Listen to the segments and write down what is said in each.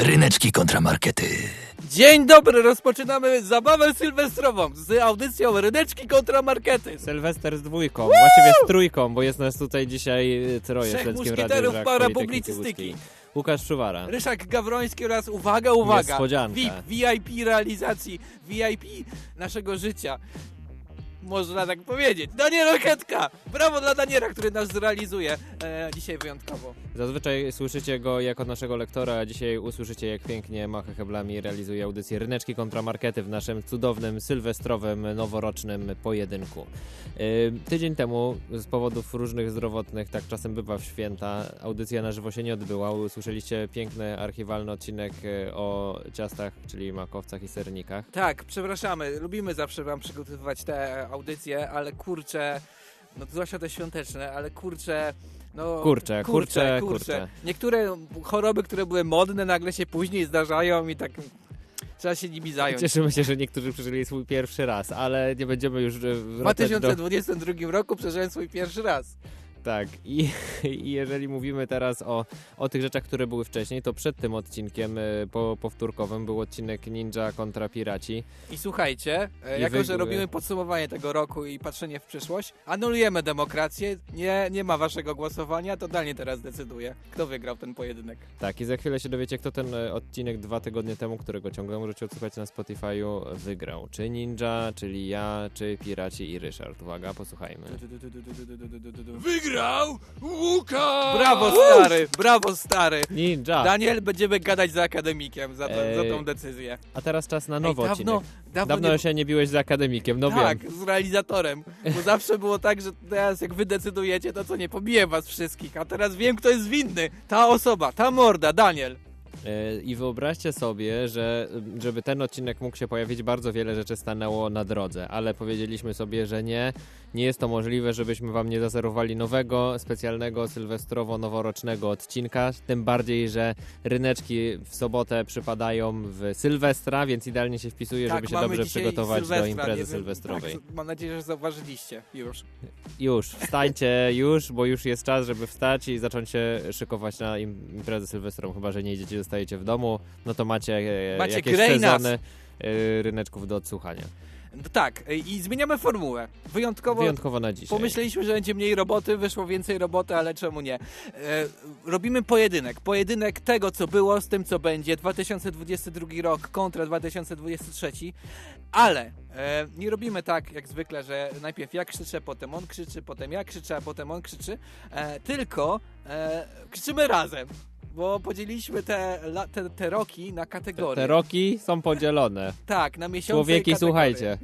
Ryneczki kontramarkety. Dzień dobry, rozpoczynamy zabawę sylwestrową z audycją Ryneczki kontramarkety. Sylwester z dwójką, właściwie z trójką, bo jest nas tutaj dzisiaj y, troje Trzech muszkieterów para publicystyki. Łukasz Szuwara. Ryszak Gawroński oraz uwaga, uwaga, Niespodzianka. VIP, VIP realizacji, VIP naszego życia. Można tak powiedzieć. Daniel Roketka! Brawo dla Daniela, który nas zrealizuje e, dzisiaj wyjątkowo. Zazwyczaj słyszycie go jako naszego lektora, a dzisiaj usłyszycie jak pięknie macha heblami realizuje audycję Ryneczki kontramarkety w naszym cudownym, sylwestrowym, noworocznym pojedynku. Yy, tydzień temu z powodów różnych zdrowotnych, tak czasem bywa w święta, audycja na żywo się nie odbyła. Usłyszeliście piękny, archiwalny odcinek yy, o ciastach, czyli makowcach i sernikach. Tak, przepraszamy, lubimy zawsze wam przygotowywać te audycje, ale kurczę, no zwłaszcza te świąteczne, ale kurczę, no... Kurczę, kurczę, kurczę. Niektóre choroby, które były modne, nagle się później zdarzają i tak trzeba się nimi zająć. Cieszymy się, że niektórzy przeżyli swój pierwszy raz, ale nie będziemy już e, W wracać do... 2022 roku przeżyłem swój pierwszy raz. Tak, i, i jeżeli mówimy teraz o, o tych rzeczach, które były wcześniej, to przed tym odcinkiem y, po, powtórkowym był odcinek Ninja kontra Piraci. I słuchajcie, e, I jako wy- że robimy podsumowanie tego roku i patrzenie w przyszłość, anulujemy demokrację, nie, nie ma waszego głosowania, to Daniel teraz decyduje, kto wygrał ten pojedynek. Tak, i za chwilę się dowiecie, kto ten e, odcinek dwa tygodnie temu, którego ciągle możecie odsłuchać na Spotify'u, wygrał. Czy Ninja, czyli ja, czy Piraci i Ryszard. Uwaga, posłuchajmy. Wygrał Łukasz! Brawo stary, brawo stary! Ninja! Daniel, będziemy gadać za akademikiem za, to, za tą decyzję. A teraz czas na nowy Ej, dawno, odcinek. dawno, Dawno nie... się nie biłeś z akademikiem, no tak, wiem. z realizatorem. Bo zawsze było tak, że teraz jak wy decydujecie, to co nie, pobiję was wszystkich. A teraz wiem, kto jest winny. Ta osoba, ta morda, Daniel. E, I wyobraźcie sobie, że żeby ten odcinek mógł się pojawić, bardzo wiele rzeczy stanęło na drodze, ale powiedzieliśmy sobie, że nie, nie jest to możliwe, żebyśmy wam nie zazerowali nowego, specjalnego, sylwestrowo-noworocznego odcinka, tym bardziej, że ryneczki w sobotę przypadają w Sylwestra, więc idealnie się wpisuje, żeby się Tak, dobrze przygotować do imprezy sylwestrowej. Tak, mam nadzieję, że zauważyliście już. Już, wstańcie już, bo już jest czas, żeby wstać i zacząć się szykować na im- imprezę sylwestrową, chyba, że nie idziecie, zostajecie w domu, no to macie, e, Macie jakieś sezony e, ryneczków do odsłuchania. No tak, i zmieniamy formułę. Wyjątkowo Wyjątkowo na dzisiaj. Pomyśleliśmy, że będzie mniej roboty, wyszło więcej roboty, ale czemu nie? E, robimy pojedynek. Pojedynek tego, co było, z tym, co będzie. 2022 rok kontra 2023. Ale e, nie robimy tak, jak zwykle, że najpierw ja krzyczę, potem on krzyczy, potem ja krzyczę, a potem on krzyczy. E, tylko e, krzyczymy razem. Bo podzieliliśmy te, la- te, te roki na Te, kategorie. te roki są podzielone. Tak, na miesiące Człowieki, słuchajcie.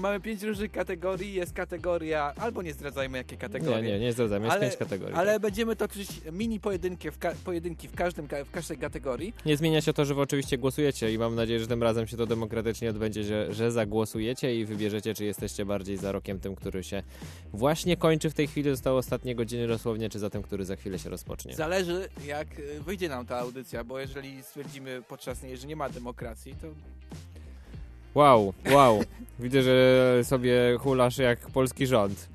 Mamy pięć różnych kategorii. Jest kategoria, albo nie zdradzajmy jakie kategorie. Nie, nie, nie zdradzam, jest Ale- pięć kategorii. Ale tak. będziemy toczyć mini pojedynki w, pojedynki w, każdym, ka- w każdej kategorii. Nie zmienia się to, że wy oczywiście głosujecie i mam nadzieję, że tym razem się to demokratycznie odbędzie, że, że zagłosujecie i wybierzecie, czy jesteście bardziej za rokiem tym, który się właśnie kończy w tej chwili, zostały ostatnie godziny dosłownie, czy za tym, który za chwilę się rozpocznie. Zależy jak y, wyjdzie nam ta audycja, bo jeżeli stwierdzimy podczas niej, że nie ma demokracji, to Wow, wow. Widzę, że sobie hulasz jak polski rząd.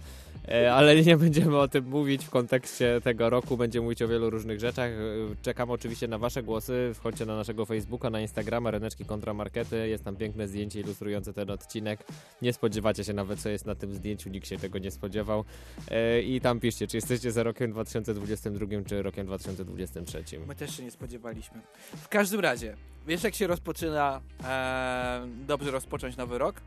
E, Ale nie będziemy o tym mówić w kontekście tego roku. Będziemy mówić o wielu różnych rzeczach. E, Czekam oczywiście na Wasze głosy. Wchodźcie na naszego Facebooka, na Instagrama, Reneczki kontra Markety. Jest tam piękne zdjęcie ilustrujące ten odcinek. Nie spodziewacie się nawet, co jest na tym zdjęciu. Nikt się tego nie spodziewał. E, I tam piszcie, czy jesteście za rokiem 2022, czy rokiem 2023. my też się nie spodziewaliśmy. W każdym razie, wiesz jak się rozpoczyna e, dobrze rozpocząć nowy rok?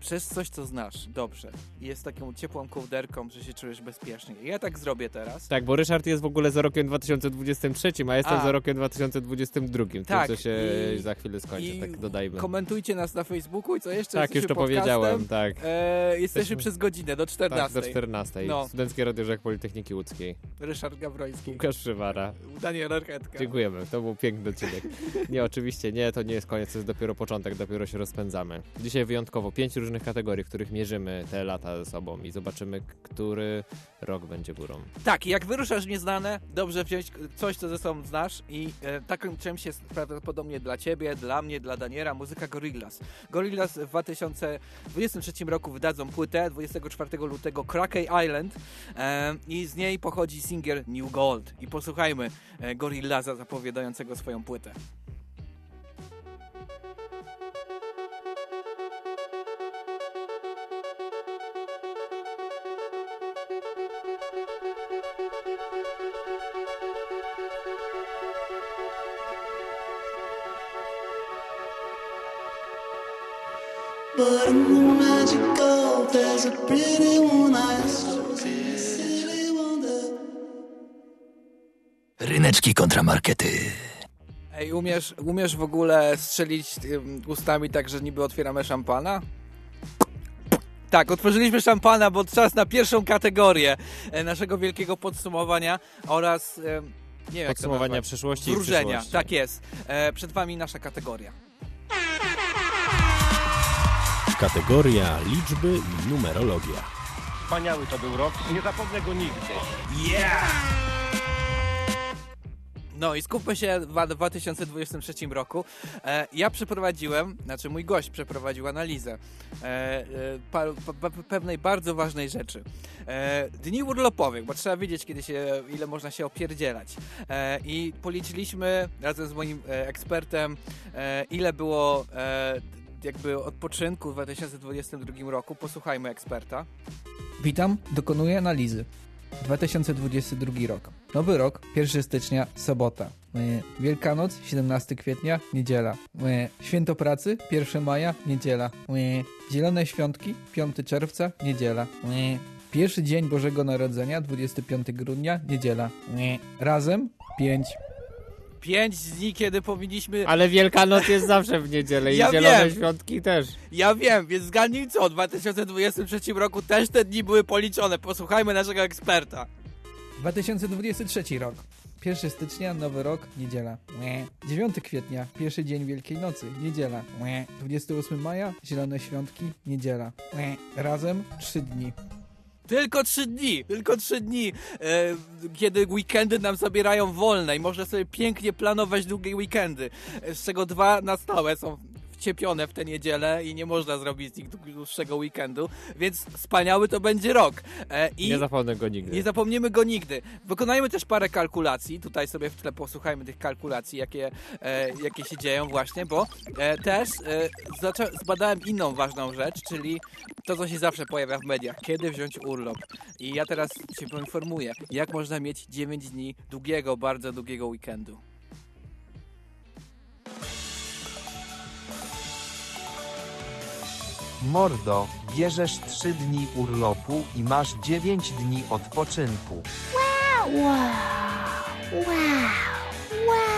Przez coś, co znasz dobrze. Jest taką ciepłą kołderką, że się czujesz bezpiecznie. Ja tak zrobię teraz. Tak, bo Ryszard jest w ogóle za rokiem 2023, a jestem A. za rokiem 2022, tym Tak, co się i- za chwilę skończy, tak dodajmy. Komentujcie nas na Facebooku i co jeszcze? Tak, już to podcastem. powiedziałem, tak. E, jesteśmy przez godzinę do 14. Tak, do 14. No. Studenckie Radio Rzek Politechniki Łódzkiej. Ryszard Gawroński, Łukasz Przywara. Daniel Archetka. Dziękujemy, to był piękny odcinek. Nie, oczywiście nie, to nie jest koniec, to jest dopiero początek, dopiero się rozpędzamy. Dzisiaj wyjątkowo pięć różnych kategorii, w których mierzymy te lata ze sobą i zobaczymy, który rok będzie górą. Tak, jak wyruszasz nieznane, dobrze wziąć coś, co ze sobą znasz i e, takim czymś jest prawdopodobnie dla ciebie, dla mnie, dla Daniela muzyka Gorillaz. Gorillaz w 2023 roku wydadzą płytę 24 lutego Crackey Island e, i z niej pochodzi singiel New Gold. I posłuchajmy e, Gorillaza zapowiadającego swoją płytę. Ryneczki kontramarkety. Ej, umiesz, umiesz w ogóle strzelić ustami tak, że niby otwieramy szampana? Tak, otworzyliśmy szampana, bo czas na pierwszą kategorię e, naszego wielkiego podsumowania oraz nie wiem, jak to Podsumowania przeszłości i Wróżenia, przyszłości. tak jest. E, przed wami nasza kategoria. Kategoria liczby i numerologia. Wspaniały to był rok, nie zapomnę go nigdy. No i skupmy się w 2023 roku. E, ja przeprowadziłem, znaczy mój gość przeprowadził analizę e, e, pa, pa, pa, pewnej bardzo ważnej rzeczy. E, dni urlopowych, bo trzeba wiedzieć, kiedy się, ile można się opierdzielać. E, I policzyliśmy razem z moim e, ekspertem, e, ile było e, jakby odpoczynku w 2022 roku. Posłuchajmy eksperta. Witam, dokonuję analizy. 2022 rok. Nowy rok, 1 stycznia, sobota. E, Wielkanoc, 17 kwietnia, niedziela. E, Święto pracy, 1 maja, niedziela. E, Zielone świątki, 5 czerwca, niedziela. Pierwszy dzień Bożego Narodzenia, 25 grudnia, niedziela. Razem 5. 5 dni, kiedy powinniśmy Ale Wielkanoc jest zawsze w niedzielę i Ja Zielone wiem. Świątki też. Ja wiem, więc zgadnij co, w 2023 roku też te dni były policzone. Posłuchajmy naszego eksperta. 2023 rok. 1 stycznia, nowy rok, niedziela. Mie. 9 kwietnia, pierwszy dzień Wielkiej Nocy, niedziela. Mie. 28 maja, zielone świątki, niedziela. Razem 3 dni. Tylko trzy dni, tylko trzy dni, e, kiedy weekendy nam zabierają wolne i można sobie pięknie planować długie weekendy, e, z czego dwa na stałe są wciepione w tę niedzielę i nie można zrobić z nich dłuższego weekendu, więc wspaniały to będzie rok. E, i Nie zapomnę go nigdy. nie zapomnimy go nigdy. Wykonajmy też parę kalkulacji. Tutaj sobie w tle posłuchajmy tych kalkulacji, jakie, e, jakie się dzieją właśnie, bo e, też e, zbadałem inną ważną rzecz, czyli to, co się zawsze pojawia w mediach. Kiedy wziąć urlop? I ja teraz Cię poinformuję, jak można mieć 9 dni długiego, bardzo długiego weekendu. Mordo, bierzesz 3 dni urlopu i masz 9 dni odpoczynku. Wow! Wow! Wow! Wow!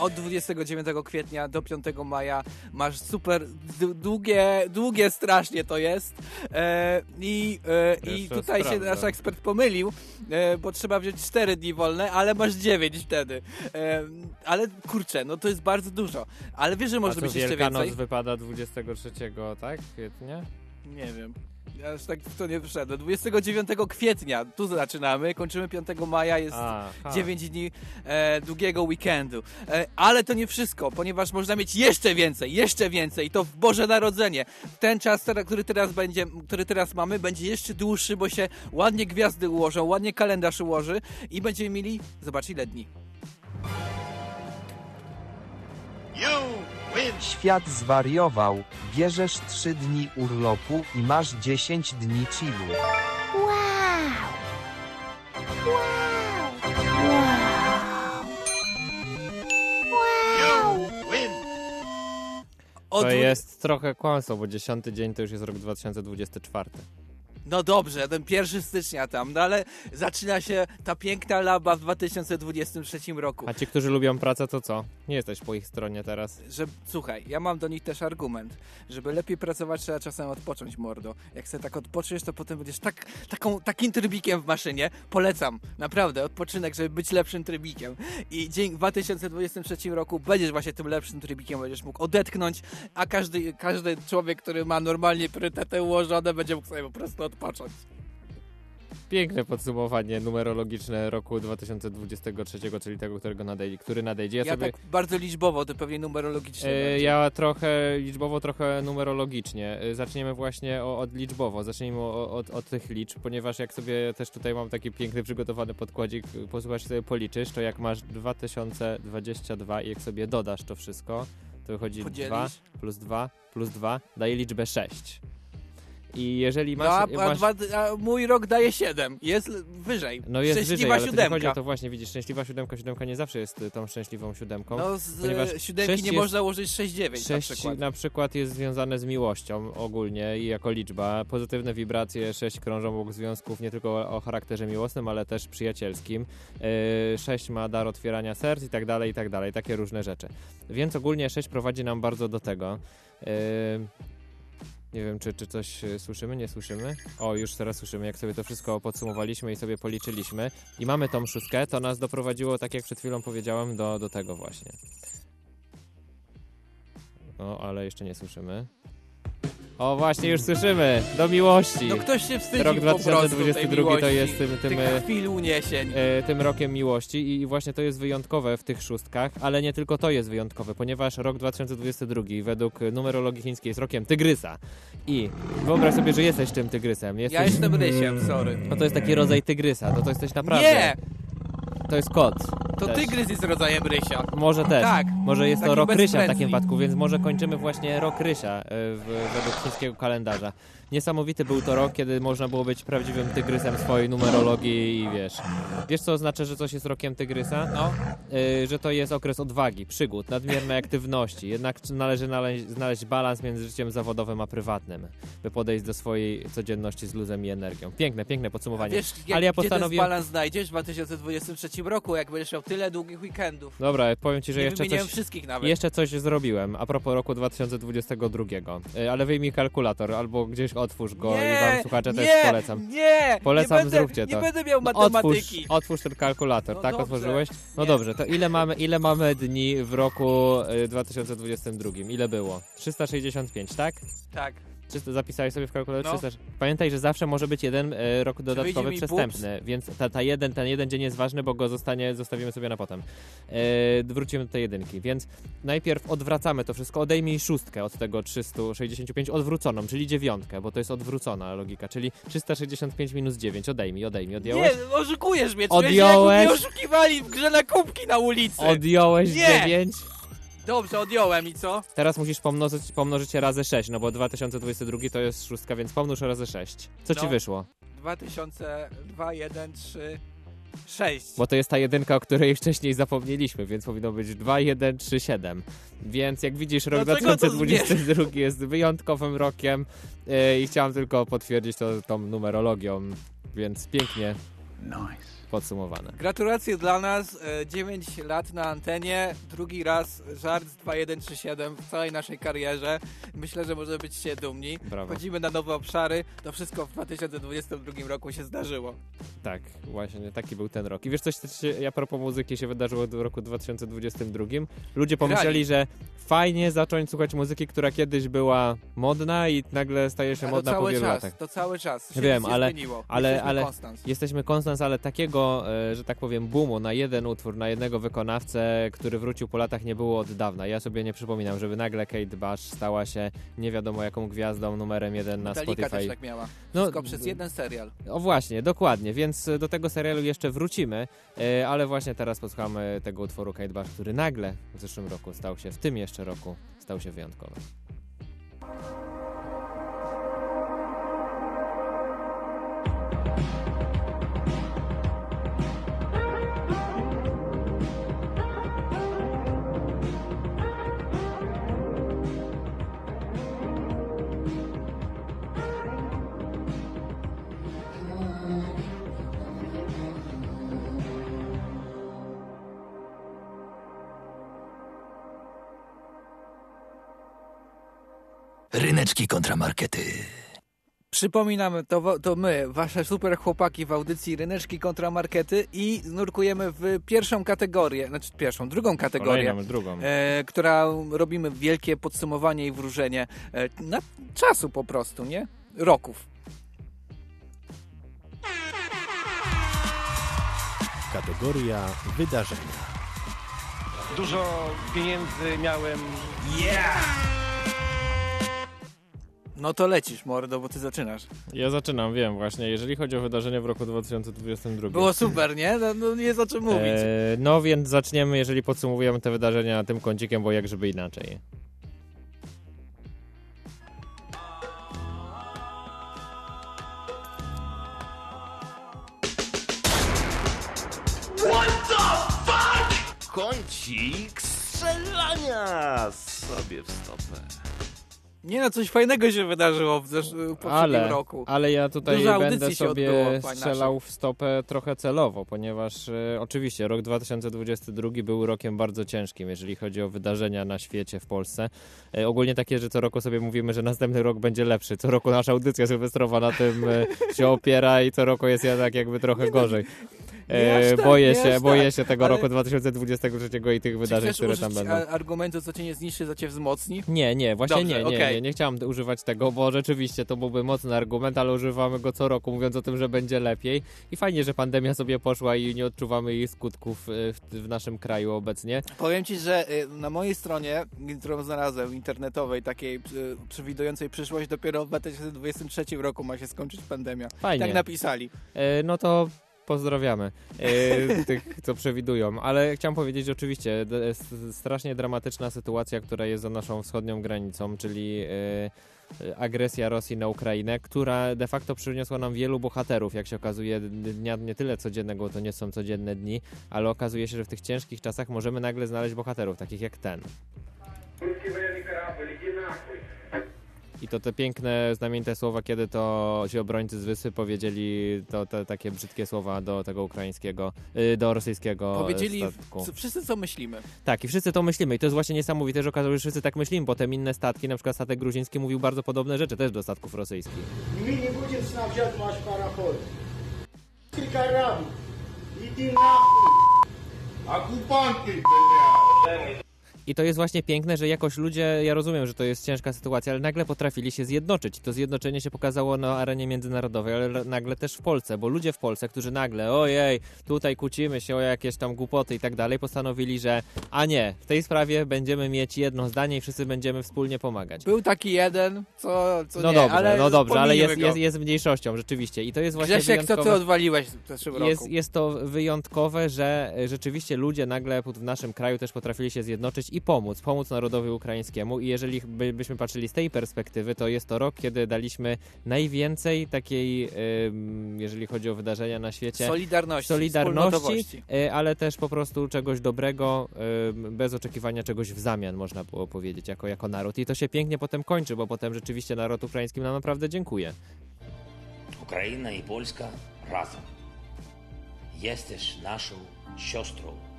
Od 29 kwietnia do 5 maja masz super d- długie, długie strasznie to jest. E, I e, i tutaj się sprawdzę. nasz ekspert pomylił, e, bo trzeba wziąć 4 dni wolne, ale masz 9 wtedy. E, ale kurczę, no to jest bardzo dużo. Ale wiesz, że może być jeszcze Wielkanoc więcej? wypada 23, tak? Kwietnia? Nie wiem. Ja aż tak w to nie wszedłem. 29 kwietnia, tu zaczynamy, kończymy 5 maja, jest Aha. 9 dni e, długiego weekendu. E, ale to nie wszystko, ponieważ można mieć jeszcze więcej, jeszcze więcej i to w Boże Narodzenie. Ten czas, który teraz będzie, który teraz mamy, będzie jeszcze dłuższy, bo się ładnie gwiazdy ułożą, ładnie kalendarz ułoży i będziemy mieli, zobacz ile dni. Świat zwariował, bierzesz 3 dni urlopu i masz 10 dni chillu. Wow! Wow! Wow! Od To jest trochę kłamstwo, bo 10 dzień to już jest rok 2024. No dobrze, ten 1 stycznia tam, no ale zaczyna się ta piękna laba w 2023 roku. A ci, którzy lubią pracę, to co? Nie jesteś po ich stronie teraz. Że, słuchaj, ja mam do nich też argument, żeby lepiej pracować trzeba czasem odpocząć, mordo. Jak sobie tak odpoczniesz, to potem będziesz tak, taką, takim trybikiem w maszynie. Polecam, naprawdę, odpoczynek, żeby być lepszym trybikiem. I dzień w 2023 roku będziesz właśnie tym lepszym trybikiem, będziesz mógł odetchnąć, a każdy, każdy człowiek, który ma normalnie priorytety ułożone, będzie mógł sobie po prostu odpocząć. Piękne podsumowanie numerologiczne roku 2023, czyli tego, którego nadejdzie, który nadejdzie. Ja, Ja, sobie... tak bardzo liczbowo, to pewnie numerologicznie. E, ja trochę liczbowo, trochę numerologicznie. E, Zaczniemy właśnie o, od liczbowo, zacznijmy od, od tych liczb, ponieważ jak sobie też tutaj mam taki piękny przygotowany podkładzik, e, posłuchasz sobie policzysz, to jak masz 2022 i jak sobie dodasz to wszystko, to wychodzi Podzielisz. 2 plus 2 plus 2 daje liczbę 6. I jeżeli No, masz... a, a, masz dwa, a mój rok daje 7. Jest wyżej. no jest Szczęśliwa wyżej, ale to siódemka. chodzi o to właśnie, widzisz, szczęśliwa siódemka, siódemka nie zawsze jest y, tą szczęśliwą siódemką. No z ponieważ e, siódemki sześć nie jest- można ułożyć 6-9 na 6 przykład. na przykład jest związane z miłością ogólnie i jako liczba. Pozytywne wibracje 6 krążą obok związków nie tylko o charakterze miłosnym, ale też przyjacielskim. 6 ma dar otwierania serc i tak dalej, i tak dalej. Takie różne rzeczy. Więc ogólnie 6 prowadzi nam bardzo do tego. Yy, Nie wiem, czy, czy coś e, słyszymy, nie słyszymy. O, już teraz słyszymy, jak sobie to wszystko podsumowaliśmy i sobie policzyliśmy. I mamy tą szóstkę, to nas doprowadziło, tak jak przed chwilą powiedziałem, do, do tego właśnie. No, ale jeszcze nie słyszymy. O, właśnie, już słyszymy! Do miłości! No ktoś się wstydzi Rok po prostu tej 2022 to jest tym, tym, e, chwil uniesień. e, tym rokiem miłości i, właśnie to jest wyjątkowe w tych szóstkach, ale nie tylko to jest wyjątkowe, ponieważ rok 2022 według numerologii chińskiej jest rokiem tygrysa. I wyobraź sobie, że jesteś tym tygrysem. Jesteś, Ja jestem rysiem, sorry. No to jest taki rodzaj tygrysa, to to jesteś naprawdę. Nie! To jest kot. To też. tygrys jest rodzajem rysia. Może też. Tak. Może jest to rok Rysia w takim wypadku, więc może kończymy właśnie rok Rysia e, w, według chińskiego kalendarza. Niesamowity był to rok, kiedy można było być prawdziwym tygrysem swojej numerologii i wiesz. Wiesz co oznacza, że coś jest rokiem tygrysa? No, Y, że to jest okres odwagi, przygód, nadmiernej aktywności. Jednak należy naleźć, znaleźć balans między życiem zawodowym a prywatnym, by podejść do swojej codzienności z luzem i energią. Piękne, piękne podsumowanie. wiesz, jak, Ale ja gdzie ten postanowiłem... balans znajdziesz w 2023 roku, jak będziesz miał tyle długich weekendów. Dobra, powiem ci, że Nie jeszcze coś... wszystkich nawet. Jeszcze coś zrobiłem a propos roku 2022. Y, Ale wyjmij kalkulator albo gdzieś otwórz go nie, i wam słuchacze nie, też polecam. Nie, Polecam, nie będę, zróbcie to. Nie będę miał No, Otwórz, matematyki. otwórz ten kalkulator, No tak dobrze. otworzyłeś? No Nie. dobrze, to ile mamy, ile mamy dni w roku y, 2022? Ile było? 365, tak? Tak. 300, zapisałeś sobie w kalkulatorze No. 300. Pamiętaj, że zawsze może być jeden e, rok dodatkowy przestępny, więc ta, ta jeden, ten jeden dzień jest ważny, bo go zostanie, zostawimy sobie na potem. E, wrócimy do tej jedynki, więc najpierw odwracamy to wszystko, odejmij szóstkę od tego 365 odwróconą, czyli dziewiątkę, bo to jest odwrócona logika, czyli 365 minus 9, odejmij, odejmij, odjąłeś? Nie, oszukujesz mnie. Odjąłeś? Mnie oszukiwali w grze na kubki na ulicy. Odjąłeś Nie! 9? Dobrze, odjąłem i co? Teraz musisz pomnożyć, pomnożyć razy 6, no bo 2022 to jest szóstka, więc pomnóż razy 6. Co ci No. wyszło? 2002, 1, 3, 6. Bo to jest ta jedynka, o której wcześniej zapomnieliśmy, więc powinno być 2, 1, 3, 7. Więc jak widzisz, rok Dlaczego No to 2022 jest wyjątkowym rokiem yy, i chciałem tylko potwierdzić to tą numerologią, więc pięknie podsumowane. Gratulacje dla nas. e, 9 lat na antenie. Drugi raz żart z 2137 w całej naszej karierze. Myślę, że możemy być się dumni. Brawo. Chodzimy na nowe obszary. To wszystko w 2022 roku się zdarzyło. Tak, właśnie taki był ten rok. I wiesz coś, co się, a propos muzyki się wydarzyło w roku 2022? Ludzie pomyśleli, Grali. że fajnie zacząć słuchać muzyki, która kiedyś była modna i nagle staje się modna po cały wielu czas, latach. to cały czas. Się Wiem, ale- zmieniło. ale- Jesteśmy ale- Konstans. Jesteśmy konstans, ale takiego, e, że tak powiem, boomu na jeden utwór, na jednego wykonawcę, który wrócił po latach nie było od dawna. Ja sobie nie przypominam, żeby nagle Kate Bush stała się nie wiadomo jaką gwiazdą numerem jeden na Metallica Spotify. też tak miała. No, Wszystko przez jeden serial. O właśnie, dokładnie, więc e, do tego serialu jeszcze wrócimy, e, ale właśnie teraz posłuchamy tego utworu Kate Bush, który nagle w zeszłym roku stał się, w tym jeszcze roku, stał się wyjątkowy. Ryneczki kontramarkety. Przypominamy, to, to my, wasze super chłopaki w audycji Ryneczki kontra Markety i nurkujemy w pierwszą kategorię, znaczy pierwszą, drugą kategorię, Kolejną, drugą. e, która robimy wielkie podsumowanie i wróżenie e, na czasu po prostu, nie? Roków. Kategoria wydarzenia. Dużo pieniędzy miałem. No to lecisz, mordo, bo ty zaczynasz. Ja zaczynam, wiem właśnie, jeżeli chodzi o wydarzenia w roku 2022. Było super, nie? No, no nie jest o czym mówić. E, no więc zaczniemy, jeżeli podsumowujemy te wydarzenia tym kącikiem, bo jak żeby inaczej. Kącik strzelania sobie w stopę. Nie no, coś fajnego się wydarzyło w zesz- poprzednim Ale, roku. ale ja tutaj będę sobie odbyło, strzelał w stopę trochę celowo, ponieważ e, oczywiście rok 2022 był rokiem bardzo ciężkim, jeżeli chodzi o wydarzenia na świecie, w Polsce. E, ogólnie takie, że co roku sobie mówimy, że następny rok będzie lepszy. Co roku nasza audycja sylwestrowa na tym e, się opiera i co roku jest jednak jakby trochę gorzej. aż E, tak, boję się, aż boję tak, się tego ale- roku 2023 i tych wydarzeń, które tam będą. argumentu, co cię nie zniszczy, co cię wzmocni? Nie, nie, właśnie Dobrze, nie, nie, okej. nie, nie chciałem używać tego, bo rzeczywiście to byłby mocny argument, ale używamy go co roku, mówiąc o tym, że będzie lepiej. I fajnie, że pandemia sobie poszła i nie odczuwamy jej skutków y, w, w naszym kraju obecnie. Powiem ci, że y, na mojej stronie, którą znalazłem, internetowej, takiej y, przewidującej przyszłość, dopiero w 2023 roku ma się skończyć pandemia. Fajnie. Tak napisali. No to pozdrawiamy e, tych, co przewidują. Ale chciałem powiedzieć, że oczywiście strasznie dramatyczna sytuacja, która jest za naszą wschodnią granicą, czyli e, agresja Rosji na Ukrainę, która de facto przyniosła nam wielu bohaterów, jak się okazuje, dnia nie tyle codziennego, bo to nie są codzienne dni, ale okazuje się, że w tych ciężkich czasach możemy nagle znaleźć bohaterów, takich jak ten. I to te piękne, znamienite słowa, kiedy to ci obrońcy z Wyspy powiedzieli to, te takie brzydkie słowa do tego ukraińskiego, y, do rosyjskiego Powiedzieli statku. wszyscy, co myślimy. Tak, i wszyscy to myślimy. I to jest właśnie niesamowite, że okazało się, że wszyscy tak myślimy, bo te inne statki, na przykład statek gruziński mówił bardzo podobne rzeczy też do statków rosyjskich. My nie będziemy snabdziać wasz parachod. Karabi, idy na Akupanty, i to jest właśnie piękne, że jakoś ludzie, ja rozumiem, że to jest ciężka sytuacja, ale nagle potrafili się zjednoczyć. To zjednoczenie się pokazało na arenie międzynarodowej, ale nagle też w Polsce, bo ludzie w Polsce, którzy nagle, ojej, tutaj kłócimy się o jakieś tam głupoty i tak dalej, postanowili, że a nie, w tej sprawie będziemy mieć jedno zdanie i wszyscy będziemy wspólnie pomagać. Był taki jeden, co, co no nie, dobrze, ale No dobrze, ale jest, jest, jest, mniejszością, rzeczywiście. I to jest właśnie Grzesiek, wyjątkowe... co ty odwaliłeś w zeszłym roku. Jest, jest to wyjątkowe, że rzeczywiście ludzie nagle w naszym kraju też potrafili się zjednoczyć i pomóc, pomóc narodowi ukraińskiemu i jeżeli by, byśmy patrzyli z tej perspektywy, to jest to rok, kiedy daliśmy najwięcej takiej, jeżeli chodzi o wydarzenia na świecie, solidarności, solidarności e, ale też po prostu czegoś dobrego, bez oczekiwania czegoś w zamian, można było powiedzieć, jako, jako naród. I to się pięknie potem kończy, bo potem rzeczywiście naród ukraiński nam naprawdę dziękuję. Ukraina i Polska razem. Jesteś naszą siostrą.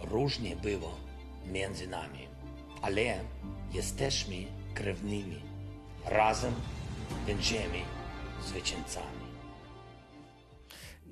Różnie było między nami, ale jesteśmy krewnymi. Razem będziemy zwycięzcami.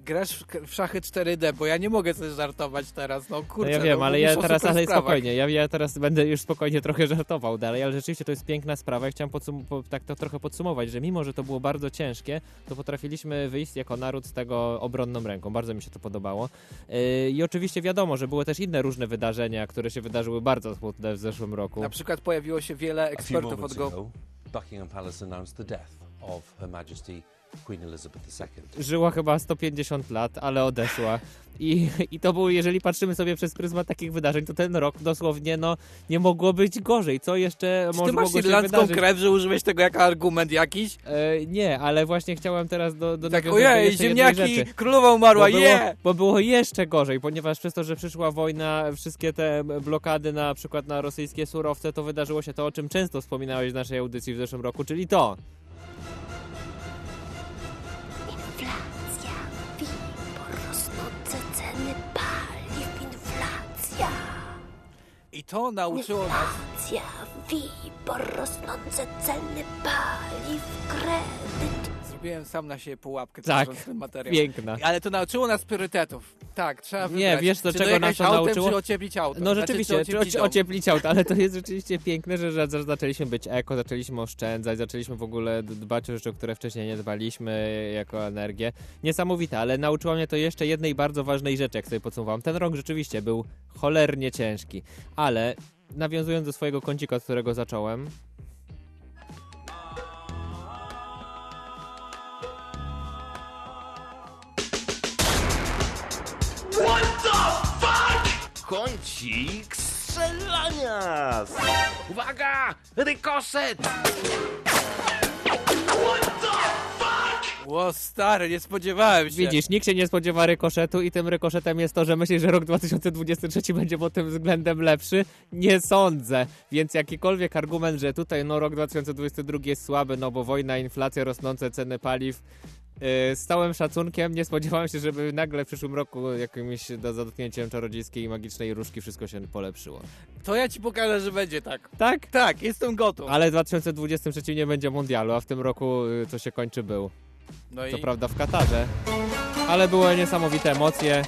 Grasz w, w szachy 4D, bo ja nie mogę coś żartować teraz, no No kurczę. ja wiem, no, ale ja teraz, ale spokojnie, ja, ja teraz będę już spokojnie trochę żartował dalej, ale rzeczywiście to jest piękna sprawa i chciałem podsum- po, tak to trochę podsumować, że mimo, że to było bardzo ciężkie, to potrafiliśmy wyjść jako naród z tego obronną ręką. Bardzo mi się to podobało. Yy, I oczywiście wiadomo, że były też inne różne wydarzenia, które się wydarzyły bardzo smutne w zeszłym roku. Na przykład pojawiło się wiele ekspertów od go... Buckingham Palace announced the death of Her Majesty Queen Elizabeth II. Żyła chyba 150 lat, ale odeszła. I, I to był, jeżeli patrzymy sobie przez pryzmat takich wydarzeń, to ten rok dosłownie no, nie mogło być gorzej. Co jeszcze Czy może ty masz mogło irlandzką krew, że użyłeś tego jako argument jakiś? E, nie, ale właśnie chciałem teraz do, do Tak, ojej, ziemniaki, królowa umarła, bo było, je! bo było jeszcze gorzej, ponieważ przez to, że przyszła wojna, wszystkie te blokady na przykład na rosyjskie surowce, to wydarzyło się to, o czym często wspominałeś w naszej audycji w zeszłym roku, czyli to. I to nauczyło nas... Ceny paliw, kredyt. Zrobiłem sam na siebie pułapkę, Tak, ten materiał. piękna. Ale to nauczyło nas priorytetów. Tak, trzeba wybrać. Nie, wiesz do czy czego nas to autem, nauczyło? czy ocieplić auto. No Znaczy, rzeczywiście, czy czy ocieplić ocie- dom. ocieplić auto, ale to jest rzeczywiście piękne, że, zaczęliśmy być eko, zaczęliśmy oszczędzać, zaczęliśmy w ogóle dbać o rzeczy, o które wcześniej nie dbaliśmy jako energię. Niesamowite, ale nauczyło mnie to jeszcze jednej bardzo ważnej rzeczy, jak sobie podsumowałem. Ten rok rzeczywiście był cholernie ciężki, ale nawiązując do swojego kącika, od którego zacząłem, Kącik strzelania! Uwaga! Rykoszet! Ło, stary, nie spodziewałem się. Widzisz, nikt się nie spodziewa rykoszetu i tym rykoszetem jest to, że myślisz, że rok 2023 będzie pod tym względem lepszy? Nie sądzę. Więc jakikolwiek argument, że tutaj no rok 2022 jest słaby, no bo wojna, inflacja, rosnące ceny paliw, z całym szacunkiem nie spodziewałem się, żeby nagle w przyszłym roku jakimś do dotknięciem czarodziejskiej i magicznej różki wszystko się polepszyło. To ja ci pokażę, że będzie tak. Tak? Tak, jestem gotów. Ale w 2023 nie będzie mundialu, a w tym roku co się kończy był. No Co i prawda w Katarze. Ale były niesamowite emocje.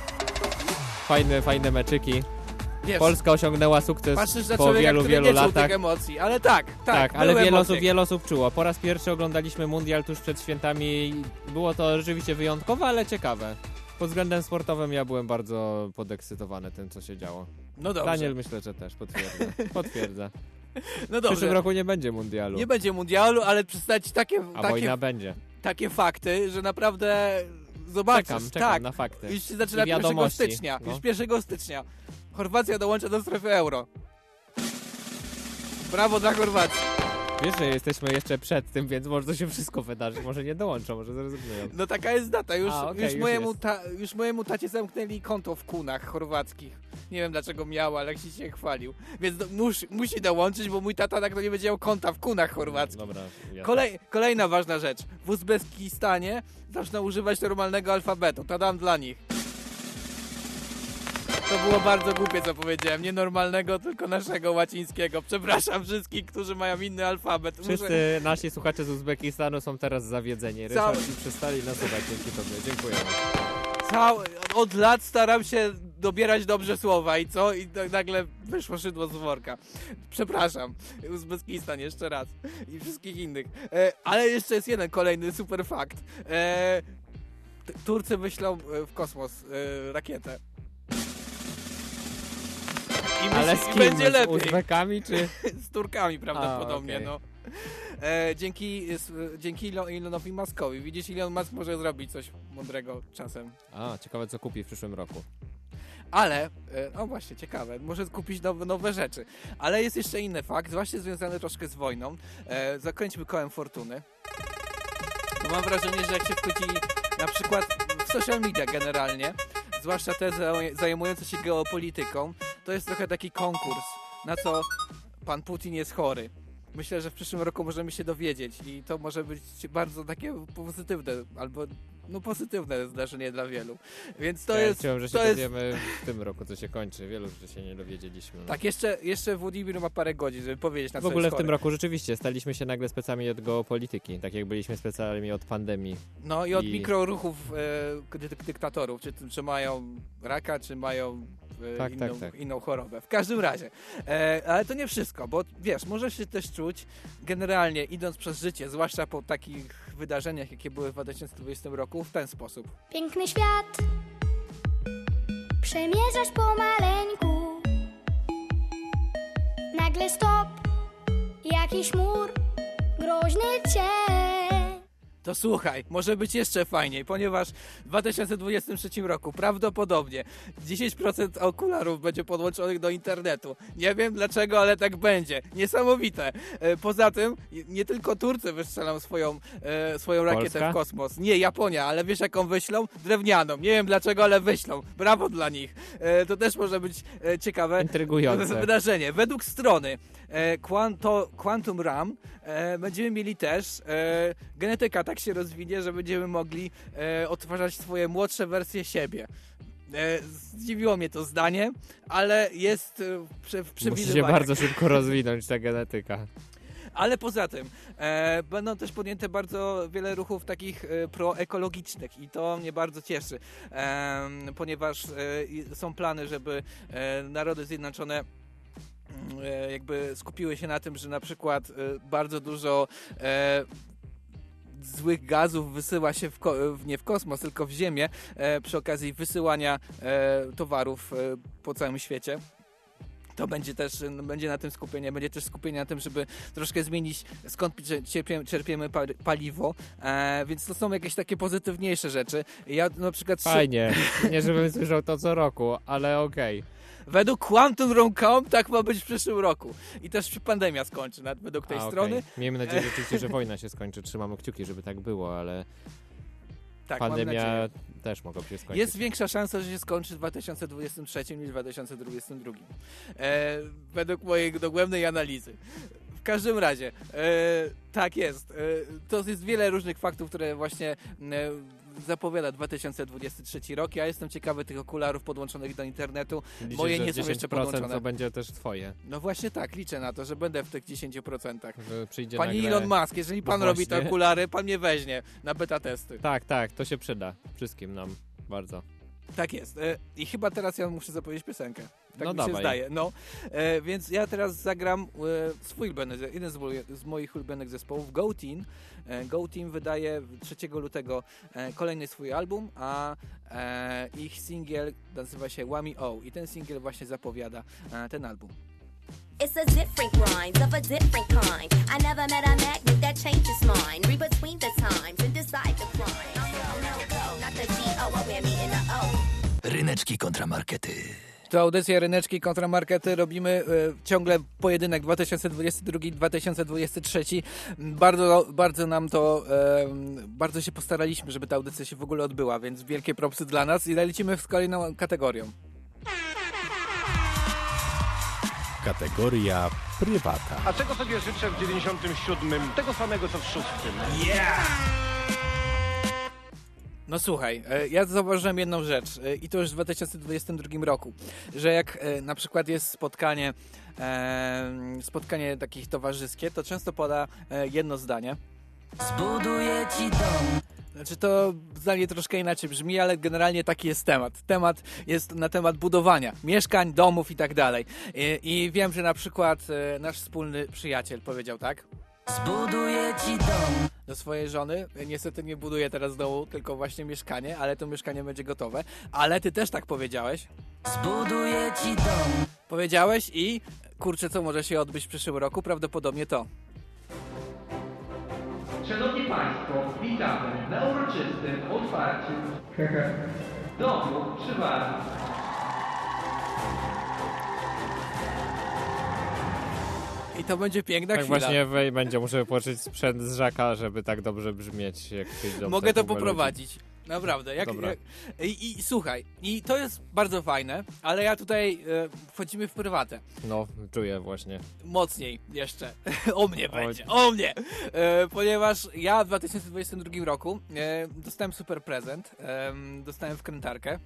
Fajne, fajne meczyki. Wiesz, Polska osiągnęła sukces patrzysz na po człowieka, wielu, który wielu nie czuł latach. tych emocji, ale tak, tak, Tak, ale były wiele emocje. osób, wiele osób czuło. Po raz pierwszy oglądaliśmy mundial tuż przed świętami. Było to rzeczywiście wyjątkowe, ale ciekawe. Pod względem sportowym ja byłem bardzo podekscytowany tym, co się działo. No dobrze. Daniel myślę, że też potwierdza. potwierdza. No W dobrze. przyszłym roku nie będzie mundialu. Nie będzie mundialu, ale przedstawić takie, A takie, wojna będzie. takie fakty, że naprawdę zobaczysz. Czekam, czekam tak, na fakty. Już się zaczyna I 1 wiadomości. stycznia. No. Już 1 stycznia. Chorwacja dołącza do strefy euro. Brawo dla Chorwacji. Wiesz, że jesteśmy jeszcze przed tym, więc może to się wszystko wydarzy. Może nie dołączą, może zrezygnują. No taka jest data. Już, A, okej, już, już mojemu ta, już mojemu tacie zamknęli konto w kunach chorwackich. Nie wiem dlaczego miał, ale jak się dzisiaj chwalił. Więc do, mus, musi dołączyć, bo mój tata tak to nie będzie miał konta w kunach chorwackich. Dobra, ja Kolej, kolejna ważna rzecz. W Uzbekistanie zaczną używać normalnego alfabetu. To dam dla nich. To było bardzo głupie, co powiedziałem. Nie normalnego, tylko naszego łacińskiego. Przepraszam wszystkich, którzy mają inny alfabet. Muszę- Wszyscy nasi słuchacze z Uzbekistanu są teraz zawiedzeni. Cały- Ryszard i przestali nas słuchać dzięki tobie. Dziękujemy. Cały, od lat staram się dobierać dobrze słowa i co? I tak nagle wyszło szydło z worka. Przepraszam. Uzbekistan jeszcze raz. I wszystkich innych. E, ale jeszcze jest jeden kolejny super fakt. E, Turcy wyślą e, w kosmos e, rakietę. I Ale z kim? będzie Z lepiej. Uzbekami czy... z Turkami prawdopodobnie, A, okej. no. E, dzięki, dzięki Elon- Elonowi Muskowi. Widzisz, Elon Musk może zrobić coś mądrego czasem. A, ciekawe co kupi w przyszłym roku. Ale, e, no właśnie, ciekawe, może kupić nowe, nowe rzeczy. Ale jest jeszcze inny fakt, właśnie związany troszkę z wojną. E, zakręćmy kołem fortuny. Bo mam wrażenie, że jak się wchodzi na przykład w social media generalnie, zwłaszcza te zaj- zajmujące się geopolityką, to jest trochę taki konkurs, na co pan Putin jest chory. Myślę, że w przyszłym roku możemy się dowiedzieć i to może być bardzo takie pozytywne, albo no pozytywne zdarzenie dla wielu. Więc to ja jest... Chciałem, że się to jest dowiemy w tym roku, co się kończy. Wielu rzeczy się nie dowiedzieliśmy. no. tak, jeszcze, jeszcze Władimir ma parę godzin, żeby powiedzieć na W co ogóle jest w tym roku rzeczywiście staliśmy się nagle specami od geopolityki, tak jak byliśmy specjalami od pandemii. No i od I- mikroruchów e, dy, dyktatorów, czy, czy mają raka, czy mają Tak, inną, tak, tak. inną chorobę. W każdym razie. E, ale to nie wszystko, bo wiesz, możesz się też czuć generalnie idąc przez życie, zwłaszcza po takich wydarzeniach, jakie były w 2020 roku, w ten sposób. Piękny świat Przemierzasz pomaleńku Nagle stop Jakiś mur Groźny cień To słuchaj, może być jeszcze fajniej, ponieważ w 2023 roku prawdopodobnie 10% okularów będzie podłączonych do internetu. Nie wiem dlaczego, ale tak będzie. Niesamowite. E, Poza tym, nie tylko Turcy wystrzelą swoją, e, swoją rakietę Polska? w kosmos. Nie, Japonia, ale wiesz jaką wyślą? Drewnianą. Nie wiem dlaczego, ale wyślą. Brawo dla nich. E, To też może być ciekawe Intrygujące. wydarzenie. Według strony Quanto, Quantum RAM e, będziemy mieli też e, genetyka tak się rozwinie, że będziemy mogli e, odtwarzać swoje młodsze wersje siebie. E, zdziwiło mnie to zdanie, ale jest e, w Musi się bardzo szybko rozwinąć ta genetyka. Ale poza tym e, będą też podjęte bardzo wiele ruchów takich e, proekologicznych i to mnie bardzo cieszy, e, ponieważ e, są plany, żeby e, Narody Zjednoczone e, jakby skupiły się na tym, że na przykład e, bardzo dużo e, złych gazów wysyła się w nie w kosmos, tylko w Ziemię e, przy okazji wysyłania e, towarów e, po całym świecie. To będzie też, no, będzie na tym skupienie, będzie też skupienie na tym, żeby troszkę zmienić skąd cze- czerpiemy, czerpiemy pa- paliwo, e, więc to są jakieś takie pozytywniejsze rzeczy. Ja na przykład... Fajnie. Nie żebym słyszał to co roku, ale okej. Według Quantum.com tak ma być w przyszłym roku. I też się pandemia skończy, nawet według tej A, okej. strony. Miejmy nadzieję rzeczywiście, że wojna się skończy. Trzymamy kciuki, żeby tak było, ale Tak, pandemia też mogła się skończyć. Jest większa szansa, że się skończy w 2023 niż w 2022. E, według mojej dogłębnej analizy. W każdym razie, e, tak jest. E, to jest wiele różnych faktów, które właśnie e, zapowiada 2023 rok. Ja jestem ciekawy tych okularów podłączonych do internetu. Liczysz, Moje nie są jeszcze 10% podłączone. to będzie też twoje. No właśnie tak, liczę na to, że będę w tych 10%. Że przyjdzie Panie nagle... Elon Musk, jeżeli pan No robi te okulary, pan mnie weźmie na beta testy. Tak, tak, to się przyda. Wszystkim nam bardzo. Tak jest. E, I chyba teraz ja muszę zapowiedzieć piosenkę. Tak No mi się dawaj. zdaje. No, e, więc ja teraz zagram e, swój ulubiony, ze- jeden z, z moich ulubionych zespołów, Go Teen. E, Go Teen wydaje 3 lutego e, kolejny swój album, a e, ich singiel nazywa się Whammy O i ten singiel właśnie zapowiada e, ten album. It's a different grind of a different kind. I never met a magnet that changes mine. Read between the times and decide the climb. I'm no, no, go, not the Ryneczki kontramarkety. To audycja Ryneczki kontra Markety. Robimy e, ciągle pojedynek 2022-2023. Bardzo, bardzo nam to, e, bardzo się postaraliśmy, żeby ta audycja się w ogóle odbyła, więc wielkie propsy dla nas i lecimy z kolejną kategorią. Kategoria prywata. A czego sobie życzę w 97? Tego samego co w szóstym. No słuchaj, e, ja zauważyłem jedną rzecz e, i to już w 2022 roku, że jak e, na przykład jest spotkanie, spotkanie takich towarzyskie, to często poda e, jedno zdanie. Zbuduję ci dom. Znaczy to zdanie troszkę inaczej brzmi, ale generalnie taki jest temat. Temat jest na temat budowania mieszkań, domów i tak dalej. I, wiem, że na przykład nasz wspólny przyjaciel powiedział tak Zbuduję ci dom. do swojej żony. Niestety nie buduje teraz domu, tylko właśnie mieszkanie, ale to mieszkanie będzie gotowe. Ale ty też tak powiedziałeś. Zbuduję ci dom. Powiedziałeś i kurczę, co może się odbyć w przyszłym roku? Prawdopodobnie to. Szanowni Państwo, witamy na uroczystym otwarciu domu przy Warmii. I to będzie piękna Tak chwila. właśnie wej- będzie, muszę położyć sprzęt z żaka, żeby tak dobrze brzmieć, jak przyjdą Mogę to poprowadzić. Naprawdę. Jak, jak, i, I słuchaj, i to jest bardzo fajne, ale ja tutaj e, wchodzimy w prywatę. No, czuję właśnie. Mocniej jeszcze. o mnie Oj. będzie, o mnie! E, ponieważ ja w 2022 roku e, dostałem super prezent. Dostałem wkrętarkę.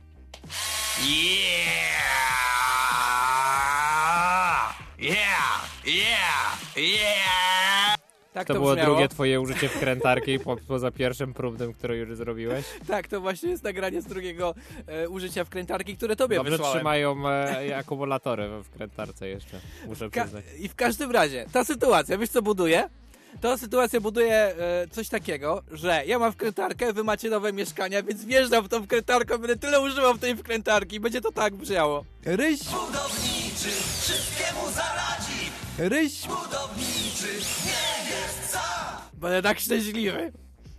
Yeah! Yeah! Yeah! Tak to, to, było brzmiało. drugie twoje użycie wkrętarki po, poza pierwszym próbnym, które już zrobiłeś. Tak, to właśnie jest nagranie z drugiego e, użycia wkrętarki, które tobie Dobrze wysłałem. trzymają e, akumulatory we wkrętarce jeszcze, muszę Ka- przyznać. I w każdym razie, ta sytuacja, wiesz co buduje? Ta sytuacja buduje e, coś takiego, że ja mam wkrętarkę, wy macie nowe mieszkania, więc wjeżdżam w tą wkrętarkę, będę tyle używał tej wkrętarki i będzie to tak brzmiało. Ryś, Budowniczy wszystkiemu zaradzi. ryś, Budowniczy. Będę tak szczęśliwy.